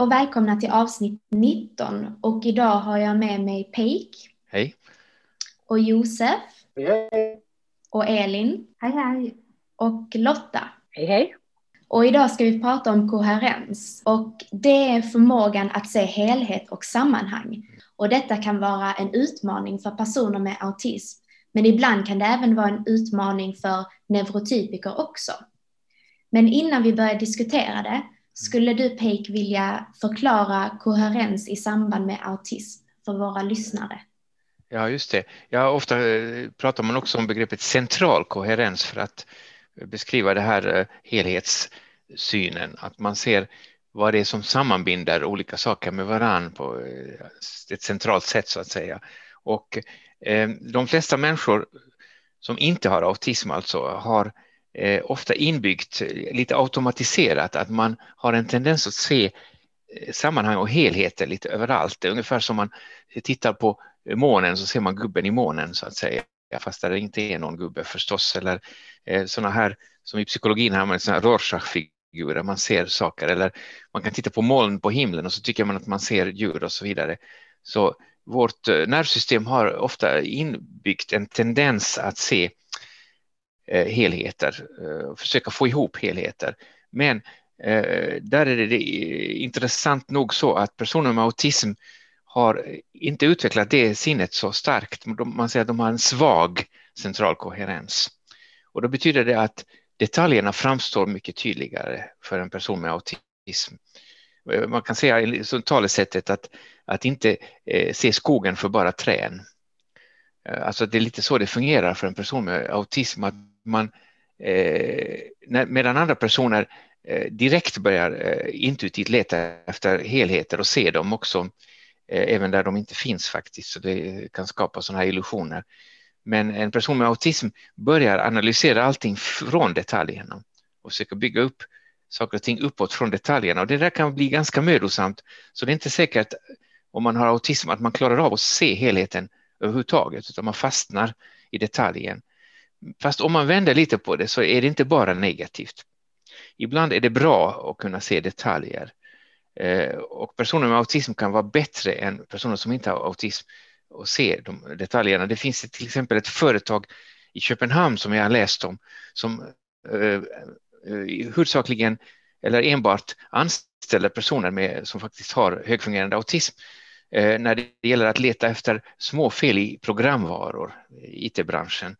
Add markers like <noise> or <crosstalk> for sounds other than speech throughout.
Och välkomna till avsnitt 19 och idag har jag med mig Peik. Hej. Och Josef. Hej. Och Elin. Hej, hej. Och Lotta. Hej, hej. Och idag ska vi prata om koherens och det är förmågan att se helhet och sammanhang. Och detta kan vara en utmaning för personer med autism, men ibland kan det även vara en utmaning för neurotypiker också. Men innan vi börjar diskutera det, skulle du Peik vilja förklara koherens i samband med autism för våra lyssnare? Ja, just det. Ja, ofta eh, pratar man också om begreppet central koherens för att eh, beskriva det här eh, helhetssynen, att man ser vad det är som sammanbinder olika saker med varann på ett centralt sätt så att säga. Och eh, de flesta människor som inte har autism alltså har Eh, ofta inbyggt, eh, lite automatiserat, att man har en tendens att se eh, sammanhang och helheter lite överallt. Ungefär som man tittar på månen så ser man gubben i månen så att säga fast det inte är någon gubbe förstås, eller eh, sådana här som i psykologin har man sådana Rorschach-figurer, man ser saker, eller man kan titta på moln på himlen och så tycker man att man ser djur och så vidare. Så vårt nervsystem har ofta inbyggt en tendens att se eh, Eh, helheter, eh, försöka få ihop helheter. Men eh, där är det intressant nog så att personer med autism har inte utvecklat det sinnet så starkt. Man säger att de har en svag central koherens. Och då betyder det att detaljerna framstår mycket tydligare för en person med autism. Eh, man kan säga som talesättet att, att inte eh, se skogen för bara trän. Eh, alltså det är lite så det fungerar för en person med autism, att man eh, medan andra personer eh, direkt börjar eh, intuitivt leta efter helheter och se dem också Eh, även där de inte finns faktiskt, så det kan skapa sådana här illusioner. Men en person med autism börjar analysera allting från detaljerna och försöker bygga upp saker och ting uppåt från detaljerna och det där kan bli ganska mödosamt. Så det är inte säkert om man har autism att man klarar av att se helheten överhuvudtaget, utan man fastnar i detaljen. Fast om man vänder lite på det så är det inte bara negativt. Ibland är det bra att kunna se detaljer. Eh, och personer med autism kan vara bättre än personer som inte har autism och se de detaljerna. Det finns till exempel ett företag i Köpenhamn som jag har läst om som eh, eh, huvudsakligen eller enbart anställer personer med, som faktiskt har högfungerande autism när det gäller att leta efter små fel i programvaror i IT-branschen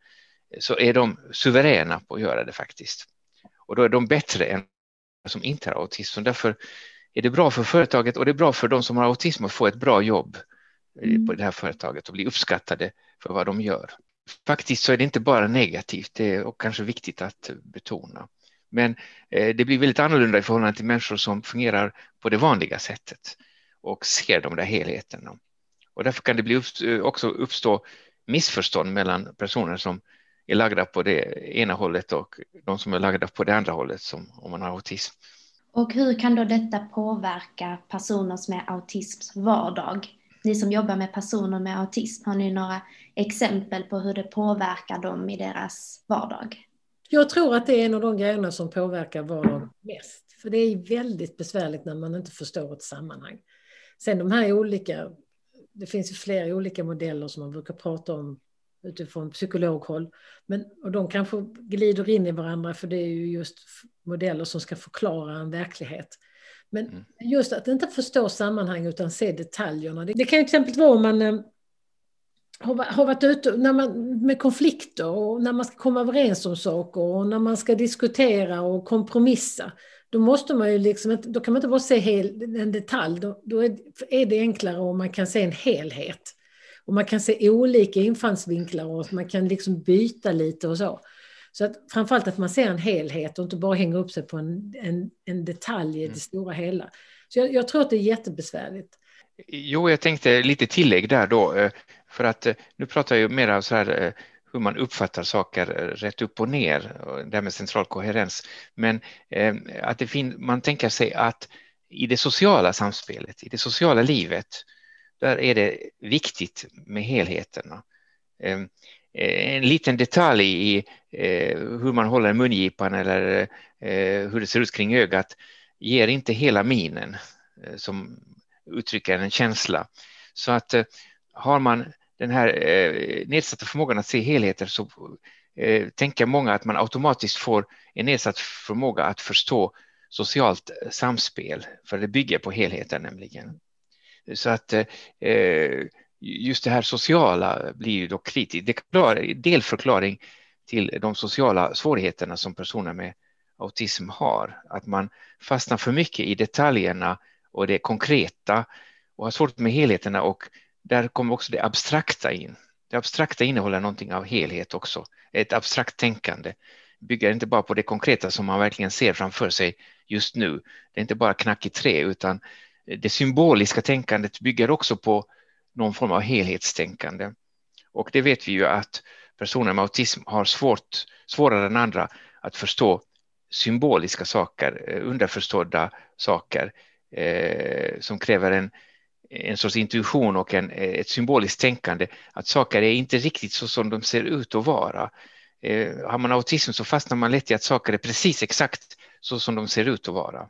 så är de suveräna på att göra det faktiskt. Och då är de bättre än som inte har autism. Därför är det bra för företaget och det är bra för de som har autism att få ett bra jobb mm. på det här företaget och bli uppskattade för vad de gör. Faktiskt så är det inte bara negativt, det är kanske viktigt att betona. Men eh, det blir väldigt annorlunda i förhållande till människor som fungerar på det vanliga sättet och ser de där helheterna. Och därför kan det bli också uppstå missförstånd mellan personer som är lagda på det ena hållet och de som är lagda på det andra hållet som om man har autism. Och hur kan då detta påverka personers med autisms vardag? Ni som jobbar med personer med autism, har ni några exempel på hur det påverkar dem i deras vardag? Jag tror att det är en av de grejerna som påverkar vardagen mest. För det är väldigt besvärligt när man inte förstår ett sammanhang. Sen de här olika, det finns ju flera olika modeller som man brukar prata om utifrån psykologhåll. Men, och de kanske glider in i varandra för det är ju just modeller som ska förklara en verklighet. Men mm. just att inte förstå sammanhang utan se detaljerna. Det, det kan ju till exempel vara om man eh, har, har varit ute när man, med konflikter och när man ska komma överens om saker och när man ska diskutera och kompromissa. Då måste man ju liksom då kan man inte bara se hel, en detalj, då, då är, är det enklare om man kan se en helhet. Och man kan se olika infallsvinklar och man kan liksom byta lite och så. Så att framförallt att man ser en helhet och inte bara hänger upp sig på en, en, en detalj i det mm. stora hela. Så jag, jag, tror att det är jättebesvärligt. Jo, jag tänkte lite tillägg där då, eh, för att eh, nu pratar jag mer så här eh, hur man uppfattar saker rätt upp och ner, det här med central koherens. Men att det fin- man tänker sig att i det sociala samspelet, i det sociala livet, där är det viktigt med helheterna. Ehm, eh, en liten detalj i eh, hur man håller mungipan eller eh, hur det ser ut kring ögat ger inte hela minen som uttrycker en känsla. Så att har man den här nedsatta förmågan att se helheter så tänker många att man automatiskt får en nedsatt förmåga att förstå socialt samspel, för det bygger på helheten nämligen. Så att eh, just det här sociala blir ju då kritiskt. Det är delförklaring till de sociala svårigheterna som personer med autism har. Att man fastnar för mycket i detaljerna och det konkreta och har svårt med helheterna och där kommer också det abstrakta in. Det abstrakta innehåller någonting av helhet också. Ett abstrakt tänkande bygger inte bara på det konkreta som man verkligen ser framför sig just nu. Det är inte bara knack i trä utan det symboliska tänkandet bygger också på någon form av helhetstänkande. Och det vet vi ju att personer med autism har svårt, svårare än andra att förstå symboliska saker, eh, underförstådda saker eh, som kräver en, en sorts intuition och en, eh, ett symboliskt tänkande. Att saker är inte riktigt så som de ser ut att vara. Eh, har man autism så fastnar man lätt i att saker är precis exakt så som de ser ut att vara.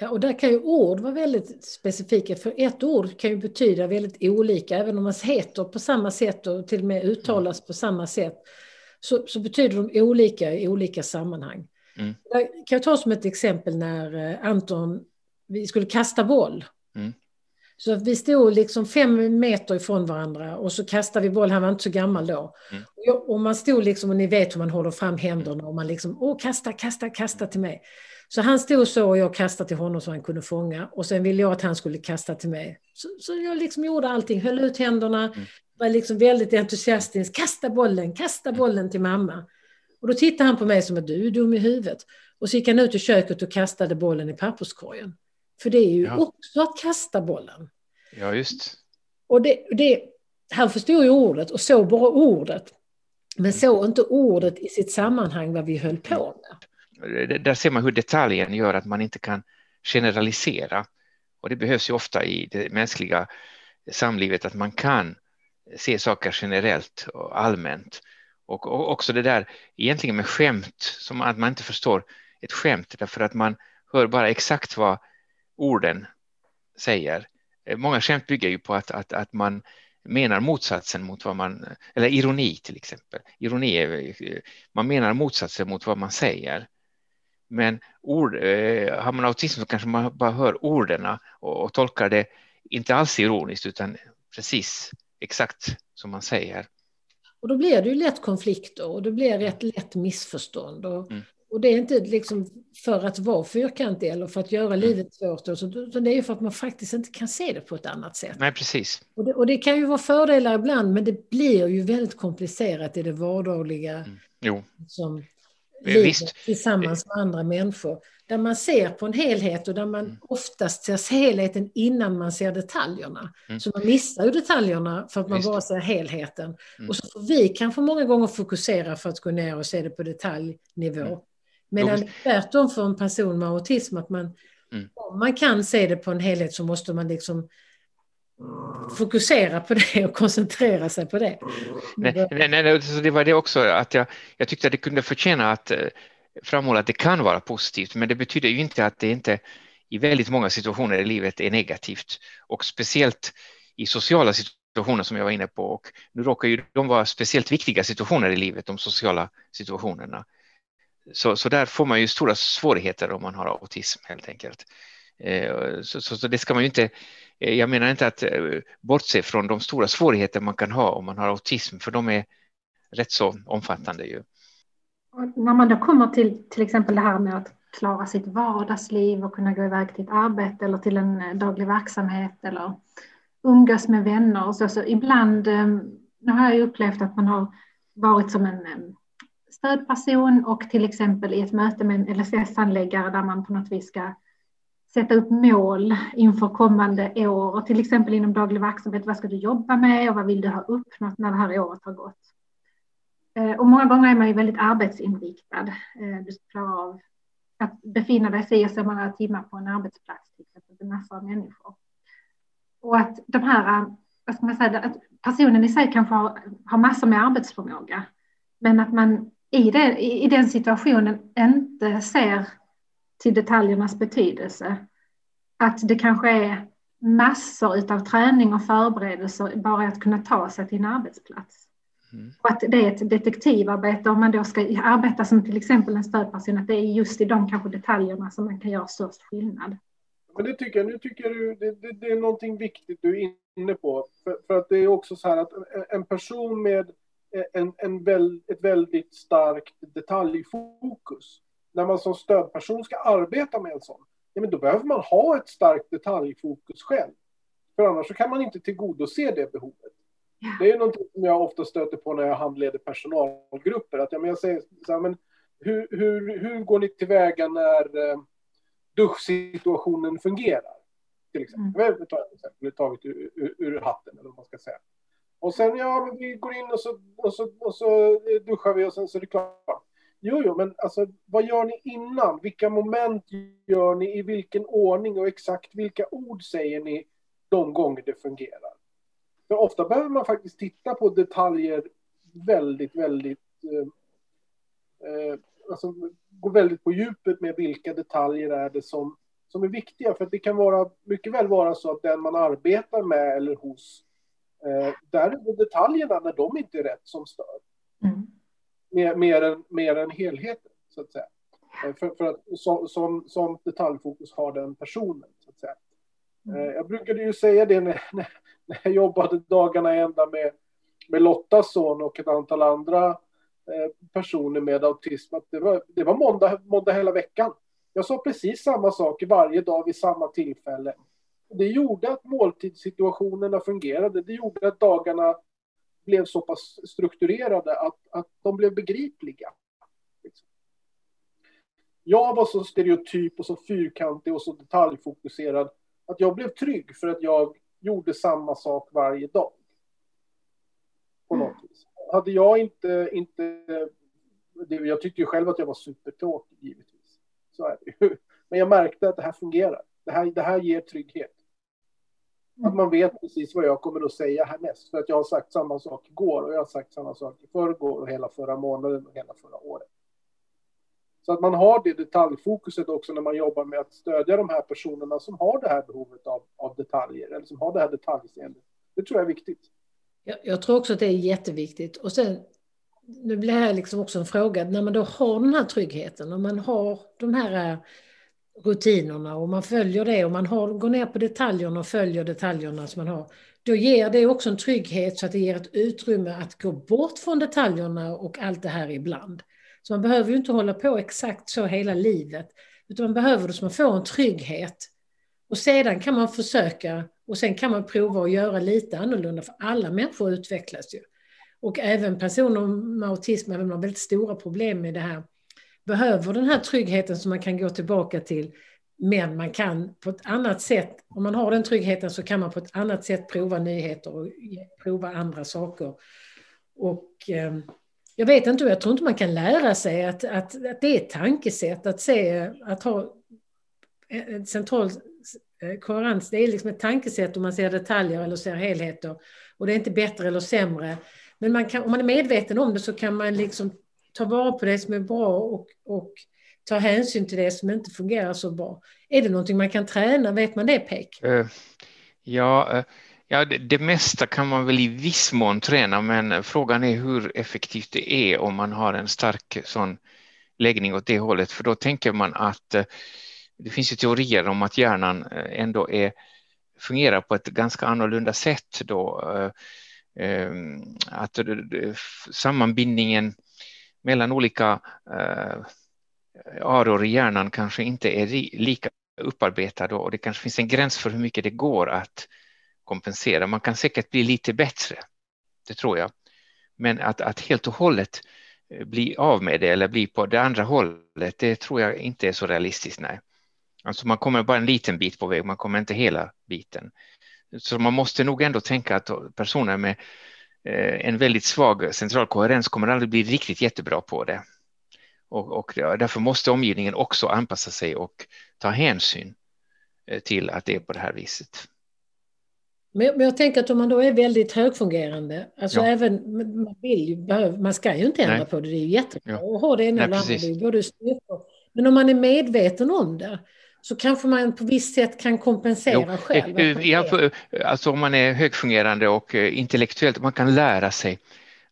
Ja, och där kan ju ord vara väldigt specifika, för ett ord kan ju betyda väldigt olika, även om man heter på samma sätt och till och med uttalas på samma sätt, så, så betyder de olika i olika sammanhang. Mm. Jag kan ta som ett exempel när eh, Anton, vi skulle kasta boll. Mm. Så vi stod liksom fem meter ifrån varandra och så kastade vi boll, han var inte så gammal då. Mm. Och man stod liksom, och ni vet hur man håller fram händerna och man liksom, åh kasta, kasta, kasta till mig. Så han stod så och jag kastade till honom så han kunde fånga. Och sen ville jag att han skulle kasta till mig. Så, så jag liksom gjorde allting, höll ut händerna, mm. var liksom väldigt entusiastisk. Kasta bollen, kasta bollen till mamma. Och då tittade han på mig som att du är dum i huvudet. Och så gick han ut i köket och kastade bollen i papperskorgen. För det är ju ja. också att kasta bollen. Ja, just. Och det, det, han förstod ju ordet och såg bara ordet. Men mm. såg inte ordet i sitt sammanhang vad vi höll på med där ser man hur detaljen gör att man inte kan generalisera. Och det behövs ju ofta i det mänskliga samlivet att man kan se saker generellt och allmänt. Och, också det där egentligen med skämt, som att man inte förstår ett skämt därför att man hör bara exakt vad orden säger. Många skämt bygger ju på att, att, att man menar motsatsen mot vad man, eller ironi till exempel. Ironi är, man menar motsatsen mot vad man säger. Men ord, eh, har man autism så kanske man bara hör orden och, och tolkar det inte alls ironiskt utan precis exakt som man säger. Och då blir det ju lätt konflikter och det blir rätt lätt missförstånd. Och, mm. och det är inte liksom för att vara fyrkantig eller för att göra mm. livet svårt, utan det är ju för att man faktiskt inte kan se det på ett annat sätt. Nej, precis. Och det, och det kan ju vara fördelar ibland, men det blir ju väldigt komplicerat i det vardagliga. Mm. Jo. Som, livet Visst. tillsammans med andra människor. Där man ser på en helhet och där man mm. oftast ser helheten innan man ser detaljerna. Mm. Så man missar ju detaljerna för att man Visst. bara ser helheten. Mm. Och så får vi kanske många gånger fokusera för att gå ner och se det på detaljnivå. Mm. Medan tvärtom för en person med autism att man, mm. om man kan se det på en helhet så måste man liksom fokusera på det och koncentrera sig på det. Nej, nej, nej, det var det också att jag, jag tyckte att det kunde förtjäna att eh, framhålla att det kan vara positivt, men det betyder ju inte att det inte i väldigt många situationer i livet är negativt och speciellt i sociala situationer som jag var inne på och nu råkar ju de vara speciellt viktiga situationer i livet, de sociala situationerna. Så, så där får man ju stora svårigheter om man har autism helt enkelt. Eh, så, så, så det ska man ju inte Eh, jag menar inte att eh, bortse från de stora svårigheter man kan ha om man har autism, för de är rätt så omfattande ju. Och när man då kommer till till exempel det här med att klara sitt vardagsliv och kunna gå iväg till ett arbete eller till en eh, daglig verksamhet eller umgås med vänner och så, så ibland, nu har jag upplevt att man har varit som en stödperson och till exempel i ett möte med en LSS-handläggare där man på något vis ska sätta upp mål inför kommande år och till exempel inom daglig verksamhet. Vad ska du jobba med och vad vill du ha uppnått när det här året har gått? Eh, och många gånger är man ju väldigt arbetsinriktad. Eh, du ska klara av att befinna dig i så många timmar på en arbetsplats, till exempel med massor av människor. Och att de här, vad ska man säga, att personen i sig kanske har, har massor med arbetsförmåga, men att man i, det, i den situationen inte ser till detaljernas betydelse. Att det kanske är massor av träning och förberedelser bara att kunna ta sig till en arbetsplats. Mm. Och att det är ett detektivarbete om man då ska arbeta som till exempel en stödperson, att det är just i de kanske detaljerna som man kan göra störst skillnad. Men det tycker jag, nu tycker du, det, det, det är någonting viktigt du är inne på. För, för, att det är också så här att en person med en, en väl, ett väldigt starkt detaljfokus när man som stödperson ska arbeta med en sån, ja, men då behöver man ha ett starkt detaljfokus själv. För annars kan man inte tillgodose det behovet. Det är något som jag ofta stöter på när jag handleder personalgrupper. Att, ja, men jag säger så här, men hur, hur, hur går ni tillväga när eh, duschsituationen fungerar? Till exempel. Mm. Nu tar vi det ur, ur, ur, hatten, eller vad man ska säga. Och sen, ja, vi går in och så, och så, och så duschar vi och sen så är det klart. Jo, jo, men alltså vad gör ni innan? Vilka moment gör ni? I vilken ordning och exakt vilka ord säger ni de gånger det fungerar? För ofta behöver man faktiskt titta på detaljer väldigt, väldigt... Eh, eh, alltså gå väldigt på djupet med vilka detaljer är det som, som är viktiga. För det kan vara, mycket väl vara så att den man arbetar med eller hos, eh, där är det detaljerna när de inte är rätt som stör. Mm mer, mer, än, mer än helheten, så att säga. Eh, för, för att som, som, som detaljfokus har den personen, så att säga. Mm. Eh, jag brukade ju säga det när, <laughs> när, när jag jobbade dagarna ända med, med Lottas son och ett antal andra eh, personer med autism, att det var, det var måndag, måndag hela veckan. Jag sa precis samma saker varje dag vid samma tillfälle. Det gjorde att måltidssituationerna fungerade. Det gjorde att dagarna blev så pass strukturerade att, att de blev begripliga. Jag var så stereotyp och så fyrkantig och så detaljfokuserad att jag blev trygg för att jag gjorde samma sak varje dag. På något mm. vis. Hade jag inte, inte jag tyckte ju själv att jag var supertråkig givetvis. Så är det ju. <laughs> Men jag märkte att det här fungerar. Det här, det här ger trygghet. Att man vet precis vad jag kommer att säga härnäst. För att jag har sagt samma sak igår och jag har sagt samma sak i förrgår och hela förra månaden och hela förra året. Så att man har det detaljfokuset också när man jobbar med att stödja de här personerna som har det här behovet av, av detaljer eller som har det här detaljseendet. Det tror jag är viktigt. Jag, jag tror också att det är jätteviktigt. Och sen, nu blir det här liksom också en fråga, när man då har den här tryggheten och man har de här eh, rutinerna och man följer det och man har, går ner på detaljerna och följer detaljerna som man har, då ger det också en trygghet så att det ger ett utrymme att gå bort från detaljerna och allt det här ibland. Så man behöver ju inte hålla på exakt så hela livet, utan man behöver det så man får en trygghet. Och sedan kan man försöka och sen kan man prova att göra lite annorlunda, för alla människor utvecklas ju. Och även personer med autism, även om de har väldigt stora problem med det här behöver den här tryggheten som man kan gå tillbaka till. Men man kan på ett annat sätt, om man har den tryggheten så kan man på ett annat sätt prova nyheter och prova andra saker. Och eh, jag vet inte, jag tror inte man kan lära sig att, att, att det är ett tankesätt att se, att ha en central eh, koherens. Det är liksom ett tankesätt om man ser detaljer eller ser helheter. Och det är inte bättre eller sämre. Men man kan, om man är medveten om det så kan man liksom ta vara på det som är bra och, och ta hänsyn till det som inte fungerar så bra. Är det någonting man kan träna? Vet man det, Pek? Eh, ja, eh, ja det, det, mesta kan man väl i viss mån träna, men frågan är hur effektivt det är om man har en stark sån läggning åt det hållet, för då tänker man att eh, det finns ju teorier om att hjärnan ändå är, fungerar på ett ganska annorlunda sätt då. Att sammanbindningen mellan olika eh, aror i hjärnan kanske inte är lika upparbetad och det kanske finns en gräns för hur mycket det går att kompensera. Man kan säkert bli lite bättre, det tror jag. Men att, att helt och hållet eh, bli av med det eller bli på det andra hållet, det tror jag inte är så realistiskt. Nej. Alltså man kommer bara en liten bit på väg, man kommer inte hela biten. Så man måste nog ändå tänka att personer med en väldigt svag central koherens kommer aldrig bli riktigt jättebra på det. Och, och därför måste omgivningen också anpassa sig och ta hänsyn eh, till att det är på det här viset. Men, men jag tänker att om man då är väldigt högfungerande, alltså ja. även, man, vill ju, man ska ju inte ändra Nej. på det, det är ju jättebra ja. att ha det ena eller andra, både styrkor. Men om man är medveten om det, så kanske man på visst sätt kan kompensera jo, själv. Eh, ja, alltså om man är högfungerande och eh, intellektuellt, man kan lära sig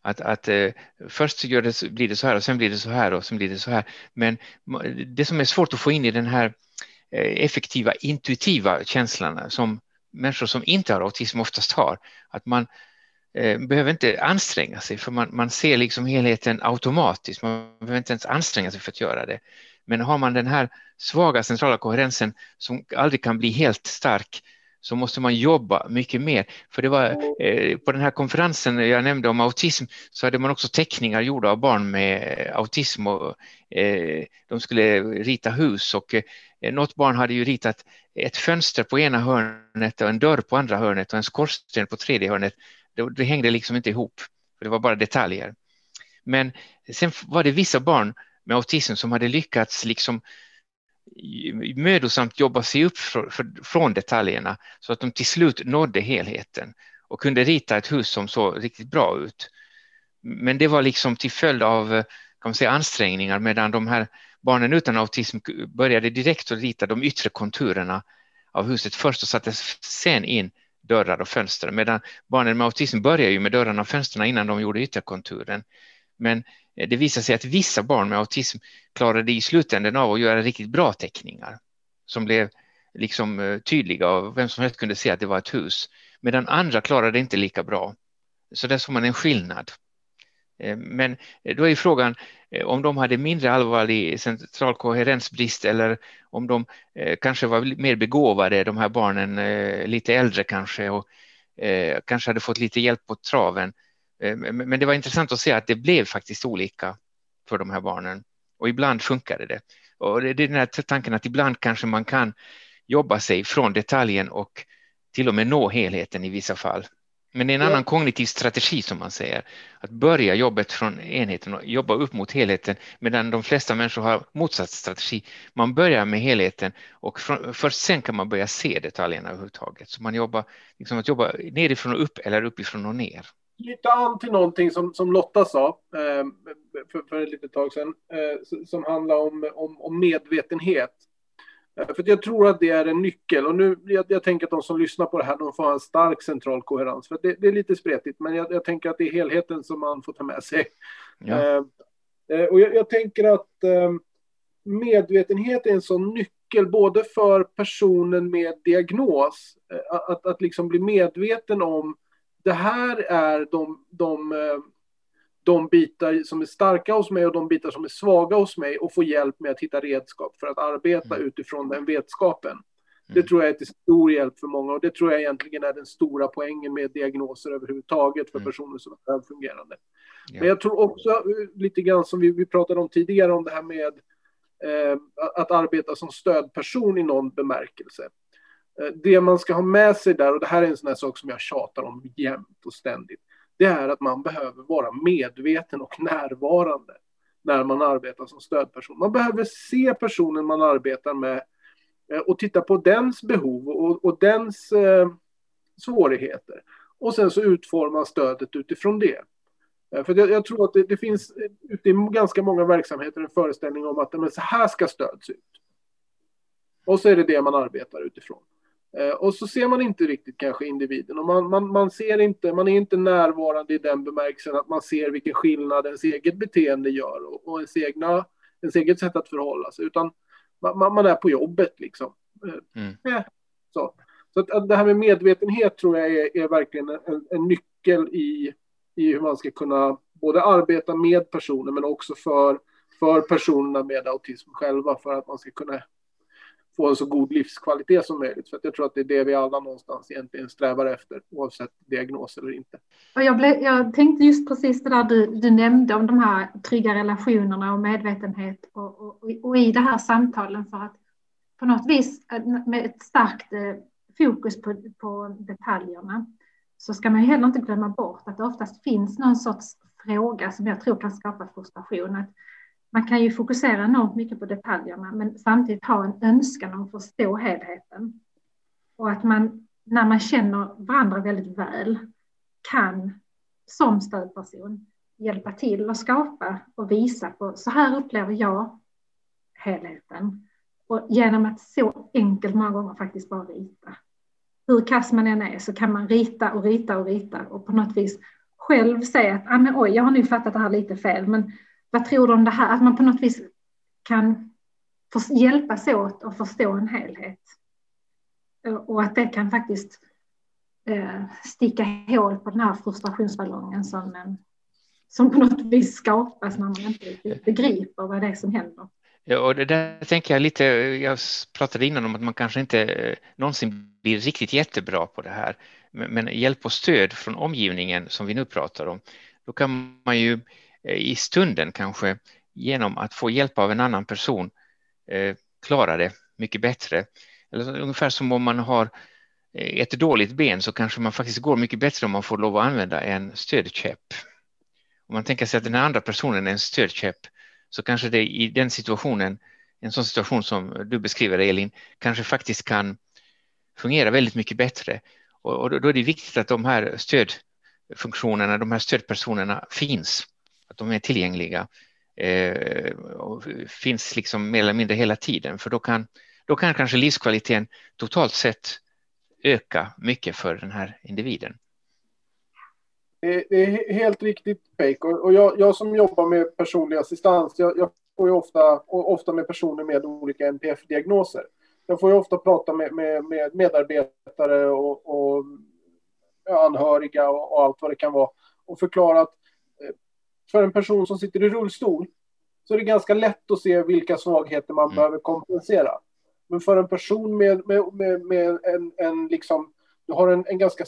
att, att eh, först gör det, blir det så här och sen blir det så här och sen blir det så här. Men det som är svårt att få in i den här effektiva intuitiva känslan som människor som inte har autism oftast har, att man eh, behöver inte anstränga sig för man, man ser liksom helheten automatiskt, man behöver inte ens anstränga sig för att göra det. Men har man den här svaga centrala koherensen som aldrig kan bli helt stark så måste man jobba mycket mer. För det var eh, på den här konferensen jag nämnde om autism så hade man också teckningar gjorda av barn med eh, autism och eh, de skulle rita hus och eh, något barn hade ju ritat ett fönster på ena hörnet och en dörr på andra hörnet och en skorsten på tredje hörnet. Det, det hängde liksom inte ihop, för det var bara detaljer. Men sen var det vissa barn med autism som hade lyckats liksom mödosamt jobba sig upp från detaljerna så att de till slut nådde helheten och kunde rita ett hus som såg riktigt bra ut. Men det var liksom till följd av kan man säga, ansträngningar medan de här barnen utan autism började direkt att rita de yttre konturerna av huset först och satte sen in dörrar och fönster medan barnen med autism började ju med dörrarna och fönstren innan de gjorde ytterkonturen. Men eh, det visade sig att vissa barn med autism klarade i slutändan av att göra riktigt bra teckningar som blev liksom eh, tydliga och vem som helst kunde se att det var ett hus. Medan andra klarade inte lika bra. Så där såg man en skillnad. Eh, men då är frågan om de hade mindre allvarlig central koherensbrist eller om de kanske var mer begåvade, de här barnen, lite äldre kanske och kanske hade fått lite hjälp på traven men det var intressant att se att det blev faktiskt olika för de här barnen och ibland funkade det. Och det är den här tanken att ibland kanske man kan jobba sig från detaljen och till och med nå helheten i vissa fall. Men det är en annan kognitiv strategi som man säger. Att börja jobbet från enheten och jobba upp mot helheten medan de flesta människor har motsatt strategi. Man börjar med helheten och från, först sen kan man börja se detaljerna överhuvudtaget. Så man jobbar liksom att jobba nerifrån och upp eller uppifrån och ner knyta an till någonting som, som Lotta sa eh, för, för ett litet tag sedan, eh, som handlar om, om, om medvetenhet. Eh, för jag tror att det är en nyckel. Och nu, jag, jag, tänker att de som lyssnar på det här, de får ha en stark central koherens. För det, det är lite spretigt, men jag, jag, tänker att det är helheten som man får ta med sig. Ja. Eh, och jag, jag, tänker att eh, medvetenhet är en sån nyckel, både för personen med diagnos, att, att, att liksom bli medveten om det här är de, de, eh, de bitar som är starka hos mig och de bitar som är svaga hos mig och få hjälp med att hitta redskap för att arbeta mm. utifrån den vetskapen. Det tror jag är till stor hjälp för många och det tror jag egentligen är den stora poängen med diagnoser överhuvudtaget för personer som är välfungerande. Ja. Men jag tror också eh, lite grann som vi, vi pratade om tidigare om det här med eh, att arbeta som stödperson i någon bemärkelse. Eh, det man ska ha med sig där, och det här är en sån här sak som jag tjatar om jämt och ständigt, det är att man behöver vara medveten och närvarande när man arbetar som stödperson. Man behöver se personen man arbetar med eh, och titta på dens behov och, och dens eh, svårigheter. Och sen så utforma stödet utifrån det. Eh, för jag, jag tror att det, det, finns ute i ganska många verksamheter en föreställning om att men så här ska stöd se ut. Och så är det det man arbetar utifrån. Eh, och så ser man inte riktigt kanske individen och man, man, man ser inte, man är inte närvarande i den bemärkelsen att man ser vilken skillnad ens eget beteende gör och, och ens, egna, ens eget sätt att förhålla sig, utan man, man är på jobbet liksom. Eh, mm. Ja, så så att, att, det här med medvetenhet tror jag är, är verkligen en, en nyckel i, i hur man ska kunna både arbeta med personer men också för, för personerna med autism själva för att man ska kunna få en så god livskvalitet som möjligt. För jag tror att det är det vi alla någonstans egentligen strävar efter, oavsett diagnos eller inte. Jag, blev, jag tänkte just precis det där du, du nämnde om de här trygga relationerna och medvetenhet och, och, och i det här samtalen för att på något vis eh, med ett starkt eh, fokus på, på detaljerna så ska man ju heller inte glömma bort att det oftast finns någon sorts fråga som jag tror kan skapa frustration. Att man kan ju fokusera enormt mycket på detaljerna men samtidigt ha en önskan om att förstå helheten. Och att man, när man känner varandra väldigt väl, kan som stödperson hjälpa till och skapa och visa på så här upplever jag helheten. Och genom att så enkelt många gånger faktiskt bara rita. Hur kass man än är så kan man rita och rita och rita och på något vis själv säga att ah, men, oj, jag har nu fattat det här lite fel, men vad tror du om det här? Att man på något vis kan hjälpas åt och förstå en helhet. Och att det kan faktiskt eh, sticka hål på den här frustrationsballongen som, som på något vis skapas när man inte begriper vad det är som händer. Ja, och det där tänker jag lite, jag pratade innan om att man kanske inte eh, någonsin blir riktigt jättebra på det här, men hjälp och stöd från omgivningen som vi nu pratar om, då kan man ju Eh, Eh, i stunden kanske genom att få hjälp av en annan person eh, klara det mycket bättre. Eller ungefär som om man har eh, ett dåligt ben så kanske man faktiskt går mycket bättre om man får lov att använda en stödkäpp. Om man tänker sig att den andra personen är en stödkäpp så kanske det i den situationen, en sån situation som du beskriver Elin, kanske faktiskt kan fungera väldigt mycket bättre. Och, då är det viktigt att de här stödfunktionerna, de här stödpersonerna finns de är tillgängliga eh, och finns liksom mer eller mindre hela tiden. För då kan, då kan kanske livskvaliteten totalt sett öka mycket för den här individen. Det är helt riktigt, Peik. Och jag, jag som jobbar med personlig assistans, jag, jag får ju ofta, ofta med personer med olika NPF-diagnoser. Jag får ju ofta prata med, med, med medarbetare och, och anhöriga och, och, allt vad det kan vara och förklara att för en person som sitter i rullstol så är det ganska lätt att se vilka svagheter man mm. behöver kompensera. Men för en person med, med, med, med en, en, liksom, du har en, en ganska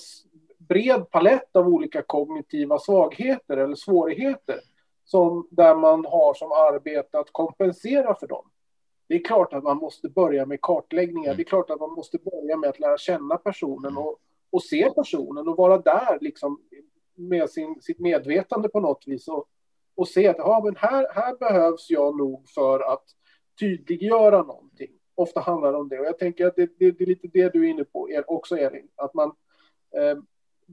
bred palett av olika kognitiva svagheter eller svårigheter som, där man har som arbete att kompensera för dem. Det är klart att man måste börja med kartläggningar. Mm. Det är klart att man måste börja med att lära känna personen och, och se personen och vara där liksom med sin, sitt medvetande på något vis och, och se att ja, men här, här behövs jag nog för att tydliggöra någonting. Ofta handlar det om det och jag tänker att det, det, det är lite det du är inne på också Elin, att man eh,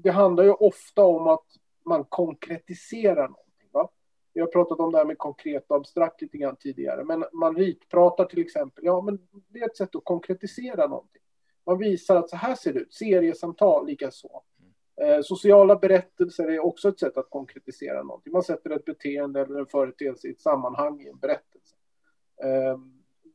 det handlar ju ofta om att man konkretiserar någonting. Va? Vi har pratat om det här med konkret och abstrakt lite grann tidigare, men man ritpratar till exempel. Ja, men det är ett sätt att konkretisera någonting. Man visar att så här ser det ut, seriesamtal likaså. Eh, sociala berättelser är också ett sätt att konkretisera någonting. Man sätter ett beteende eller en företeelse i ett sammanhang i en berättelse. Eh,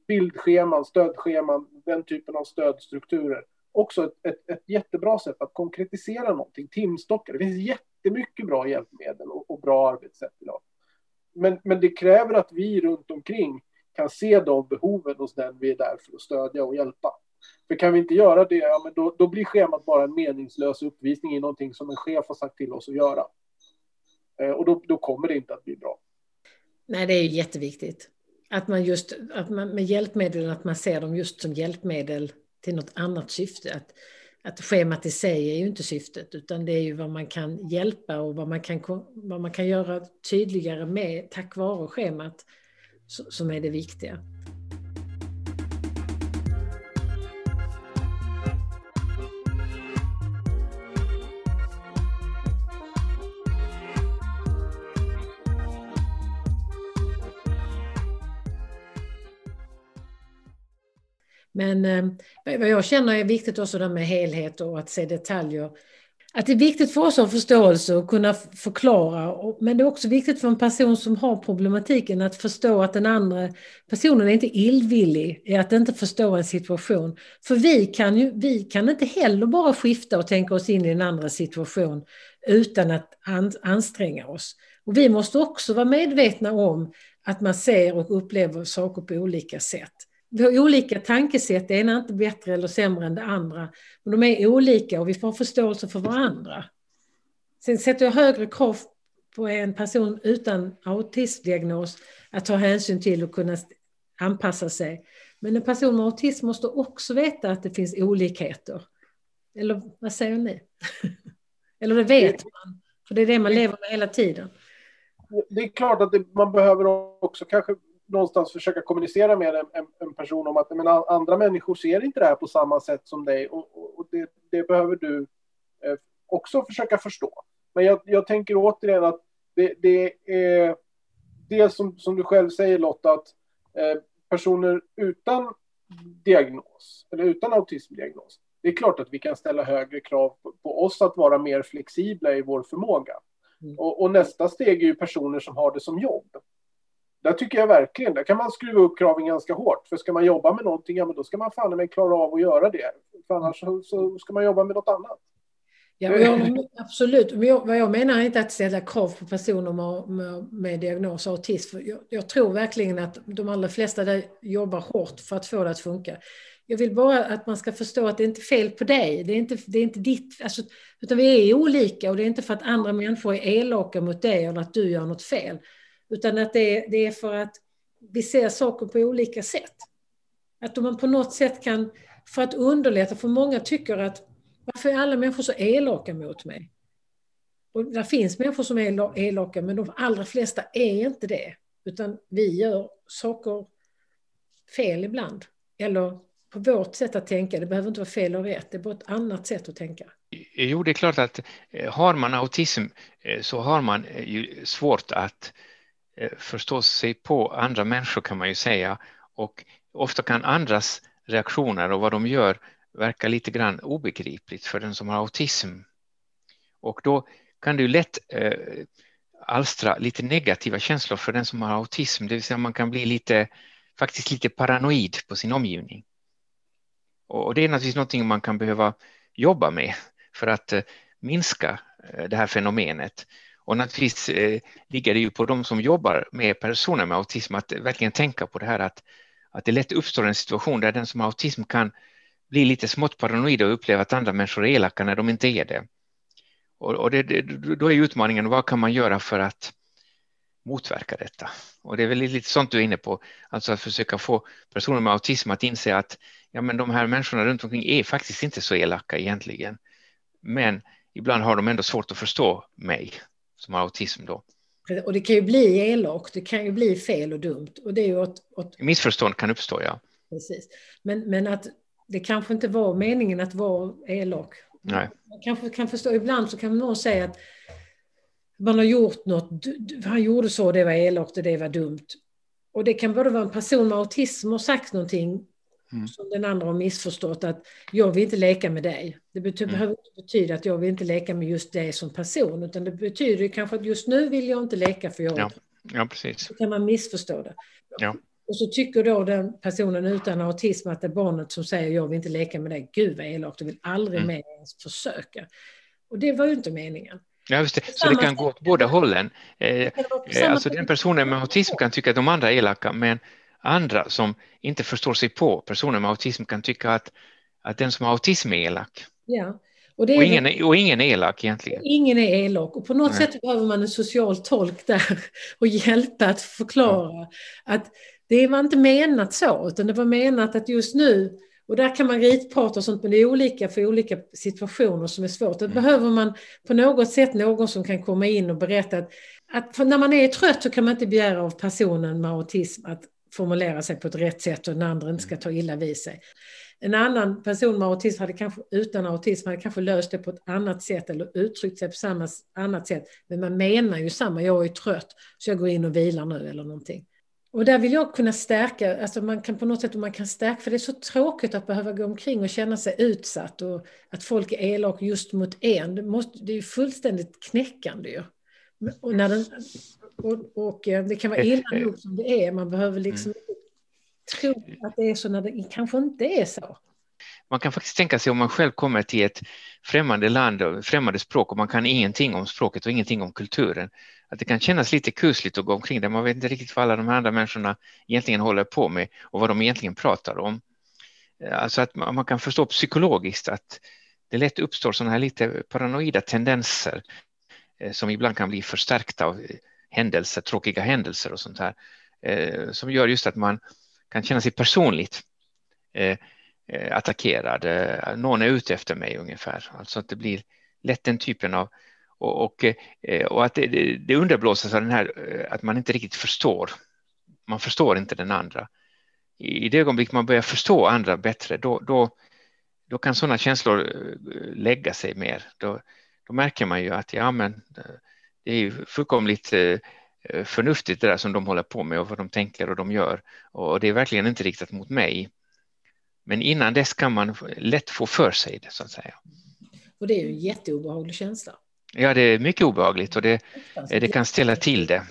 bildscheman, stödscheman, den typen av stödstrukturer. Också ett, ett, ett jättebra sätt att konkretisera någonting. Timstockar, det finns jättemycket bra hjälpmedel och, och bra arbetssätt idag. Men, men det kräver att vi runt omkring kan se de behoven hos den vi är där för att stödja och hjälpa. För kan vi inte göra det, ja, men då, då blir schemat bara en meningslös uppvisning i någonting som en chef har sagt till oss att göra. Eh, och då, då kommer det inte att bli bra. Nej, det är jätteviktigt. Att man just att man, med hjälpmedel, att man ser dem just som hjälpmedel till något annat syfte. Att, att schemat i sig är ju inte syftet, utan det är ju vad man kan hjälpa och vad man kan, vad man kan göra tydligare med tack vare schemat som är det viktiga. Men eh, vad jag känner är viktigt också det med helhet och att se detaljer. Att det är viktigt för oss att ha förståelse och kunna förklara. Men det är också viktigt för en person som har problematiken att förstå att den andra personen är inte illvillig i att inte förstå en situation. För vi kan, ju, vi kan inte heller bara skifta och tänka oss in i en andra situation utan att anstränga oss. Och vi måste också vara medvetna om att man ser och upplever saker på olika sätt vi har olika tankesätt, det ena är inte bättre eller sämre än det andra. Men de är olika och vi får förståelse för varandra. Sen sätter jag högre krav på en person utan autismdiagnos att ta hänsyn till och kunna anpassa sig. Men en person med autism måste också veta att det finns olikheter. Eller vad säger ni? <laughs> Eller det vet man, för det är det man lever med hela tiden. Det är klart att det, man behöver också kanske någonstans försöka kommunicera med en, en, en person om att men, andra människor ser inte det här på samma sätt som dig och, och det, det, behöver du eh, också försöka förstå. Men jag, jag tänker återigen att det, det är det som, som du själv säger Lotta, att eh, personer utan diagnos eller utan autismdiagnos, det är klart att vi kan ställa högre krav på, på oss att vara mer flexibla i vår förmåga. Mm. Och, och, nästa steg är ju personer som har det som jobb. Där tycker jag verkligen, där kan man skruva upp kraven ganska hårt. För ska man jobba med någonting, ja men då ska man fan med klara av att göra det. För annars så, så ska man jobba med något annat. Ja, jag, absolut. Men jag, vad jag menar är inte att ställa krav på personer med, med, med diagnos autism. Jag, jag, tror verkligen att de allra flesta där jobbar hårt för att få det att funka. Jag vill bara att man ska förstå att det är inte fel på dig. Det är inte, det är inte ditt, alltså, utan vi är olika och det är inte för att andra människor är elaka mot dig eller att du gör något fel. Utan att det är, det är för att vi ser saker på olika sätt. Att man på något sätt kan, för att underlätta, för många tycker att varför är alla människor så elaka mot mig? Och det finns människor som är elaka, men de allra flesta är inte det. Utan vi gör saker fel ibland. Eller på vårt sätt att tänka. Det behöver inte vara fel och rätt, det är bara ett annat sätt att tänka. Jo, det är klart att eh, har man autism eh, så har man eh, ju svårt att Eh, förstås förstå sig på andra människor kan man ju säga och ofta kan andras reaktioner och vad de gör verka lite grann obegripligt för den som har autism. Och då kan det ju lätt eh, alstra lite negativa känslor för den som har autism, det vill säga man kan bli lite, faktiskt lite paranoid på sin omgivning. Och det är naturligtvis någonting man kan behöva jobba med för att eh, minska eh, det här fenomenet. Och naturligtvis eh, ligger det ju på de som jobbar med personer med autism att verkligen tänka på det här att, att det lätt uppstår en situation där den som har autism kan bli lite smått paranoid och uppleva att andra människor är elaka när de inte är det. Och, och det, det, då är utmaningen, vad kan man göra för att motverka detta? Och det är väl lite sånt du är inne på, alltså att försöka få personer med autism att inse att ja, men de här människorna runt omkring är faktiskt inte så elaka egentligen. Men ibland har de ändå svårt att förstå mig som har autism då. Och det kan ju bli elakt, det kan ju bli fel och dumt. Och det är ju åt, åt... Missförstånd kan uppstå, ja. Precis. Men, men att det kanske inte var meningen att vara elak. Nej. Man kanske kan förstå, ibland så kan någon säga att man har gjort något, han gjorde så, det var elakt och det var dumt. Och det kan både vara en person med autism som har sagt någonting Mm. Som den andra har missförstått att jag vill inte leka med dig. Det betyder, mm. behöver inte betyda att jag vill inte leka med just dig som person, utan det betyder kanske att just nu vill jag inte leka för jag ja. ja, precis. Så kan man missförstå det. Ja. Och så tycker då den personen utan autism att det är barnet som säger jag vill inte leka med dig. Gud vad elakt, du vill aldrig mm. mer ens försöka. Och det var ju inte meningen. Ja, just det. Så det kan gå åt båda hållen. Eh, eh alltså den personen med autism kan tycka att de andra är elaka, men andra som inte förstår sig på personer med autism kan tycka att, att den som har autism är elak. Ja. Och, och, ingen, och ingen är elak egentligen. Ingen är elak och på något Nej. sätt behöver man en social tolk där <laughs> och hjälpa att förklara ja. att det var inte menat så utan det var menat att just nu och där kan man ritprata och sånt men det är olika för olika situationer som är svårt. Då mm. behöver man på något sätt någon som kan komma in och berätta att, att när man är trött så kan man inte begära av personen med autism att formulera sig på ett rätt sätt och den andra inte ska ta illa vid sig. En annan person med autism hade kanske, utan autism hade kanske löst det på ett annat sätt eller uttryckt sig på samma annat sätt. Men man menar ju samma, jag är trött så jag går in och vilar nu eller någonting. Och där vill jag kunna stärka, alltså man kan på något sätt man kan stärka, för det är så tråkigt att behöva gå omkring och känna sig utsatt och att folk är elaka just mot en. Det, måste, det är ju fullständigt knäckande ju. Och, när den, och, och eh, det kan vara illa nog som det är, man behöver liksom mm. tro att det är så när det kanske inte är så. Man kan faktiskt tänka sig om man själv kommer till ett främmande land och främmande språk och man kan ingenting om språket och ingenting om kulturen. Att det kan kännas lite kusligt att gå omkring där. Man vet inte riktigt vad alla de andra människorna egentligen håller på med och vad de egentligen pratar om. Alltså att man kan förstå psykologiskt att det lätt uppstår sådana här lite paranoida tendenser eh, som ibland kan bli förstärkta av händelser, tråkiga händelser och sånt här, eh, som gör just att man kan känna sig personligt eh, eh attackerad. Eh, någon är ute efter mig ungefär. Alltså att det blir lätt den typen av och, och, eh, och att det, det underblåses av den här att man inte riktigt förstår. Man förstår inte den andra. I det ögonblick man börjar förstå andra bättre, då, då, då kan sådana känslor lägga sig mer. Då, då märker man ju att ja, men det är ju fullkomligt eh, förnuftigt det där som de håller på med och vad de tänker och de gör. Och det är verkligen inte riktat mot mig. Men innan dess kan man lätt få för sig det så att säga. Och det är ju en jätteobehaglig känsla. Ja, det är mycket obehagligt och det, det kan ställa till det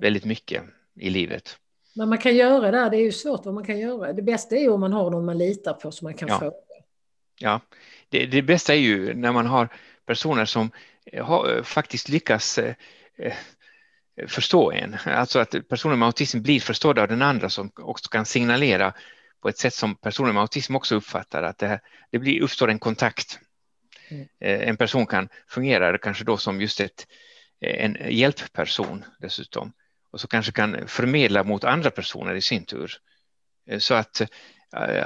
väldigt mycket i livet. Men man kan göra det, det är ju svårt vad man kan göra. Det bästa är ju om man har någon man litar på som man kan ja. fråga. Ja, det, det bästa är ju när man har personer som har, faktiskt lyckas eh, förstå en. Alltså att personer med autism blir förstådda av den andra som också kan signalera på ett sätt som personer med autism också uppfattar att det, här, det blir, uppstår en kontakt. Mm. En person kan fungera kanske då som just ett, en hjälpperson dessutom och så kanske kan förmedla mot andra personer i sin tur. Så att,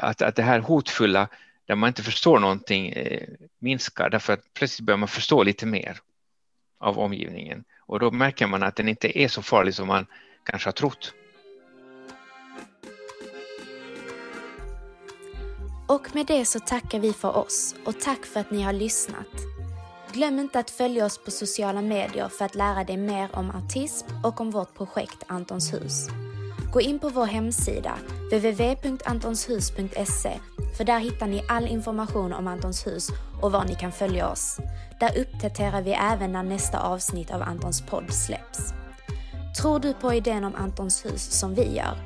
att, att det här hotfulla där man inte förstår någonting eh, minskar därför att plötsligt börjar man förstå lite mer av omgivningen och då märker man att den inte är så farlig som man kanske har trott. Och med det så tackar vi för oss och tack för att ni har lyssnat. Glöm inte att följa oss på sociala medier för att lära dig mer om autism och om vårt projekt Antons hus. Gå in på vår hemsida www.antonshus.se för där hittar ni all information om Antons hus och var ni kan följa oss. Där uppdaterar vi även när nästa avsnitt av Antons podd släpps. Tror du på idén om Antons hus som vi gör?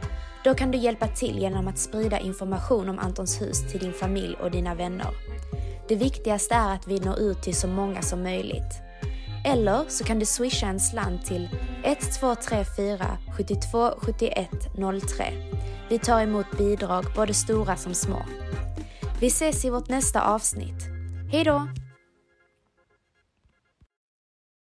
Då kan du hjälpa till genom att sprida information om Antons hus till din familj och dina vänner. Det viktigaste är att vi når ut till så många som möjligt. Eller så kan du swisha en slant till 1234 72 71 03. Vi tar emot bidrag både stora som små. Vi ses i vårt nästa avsnitt. Hej då!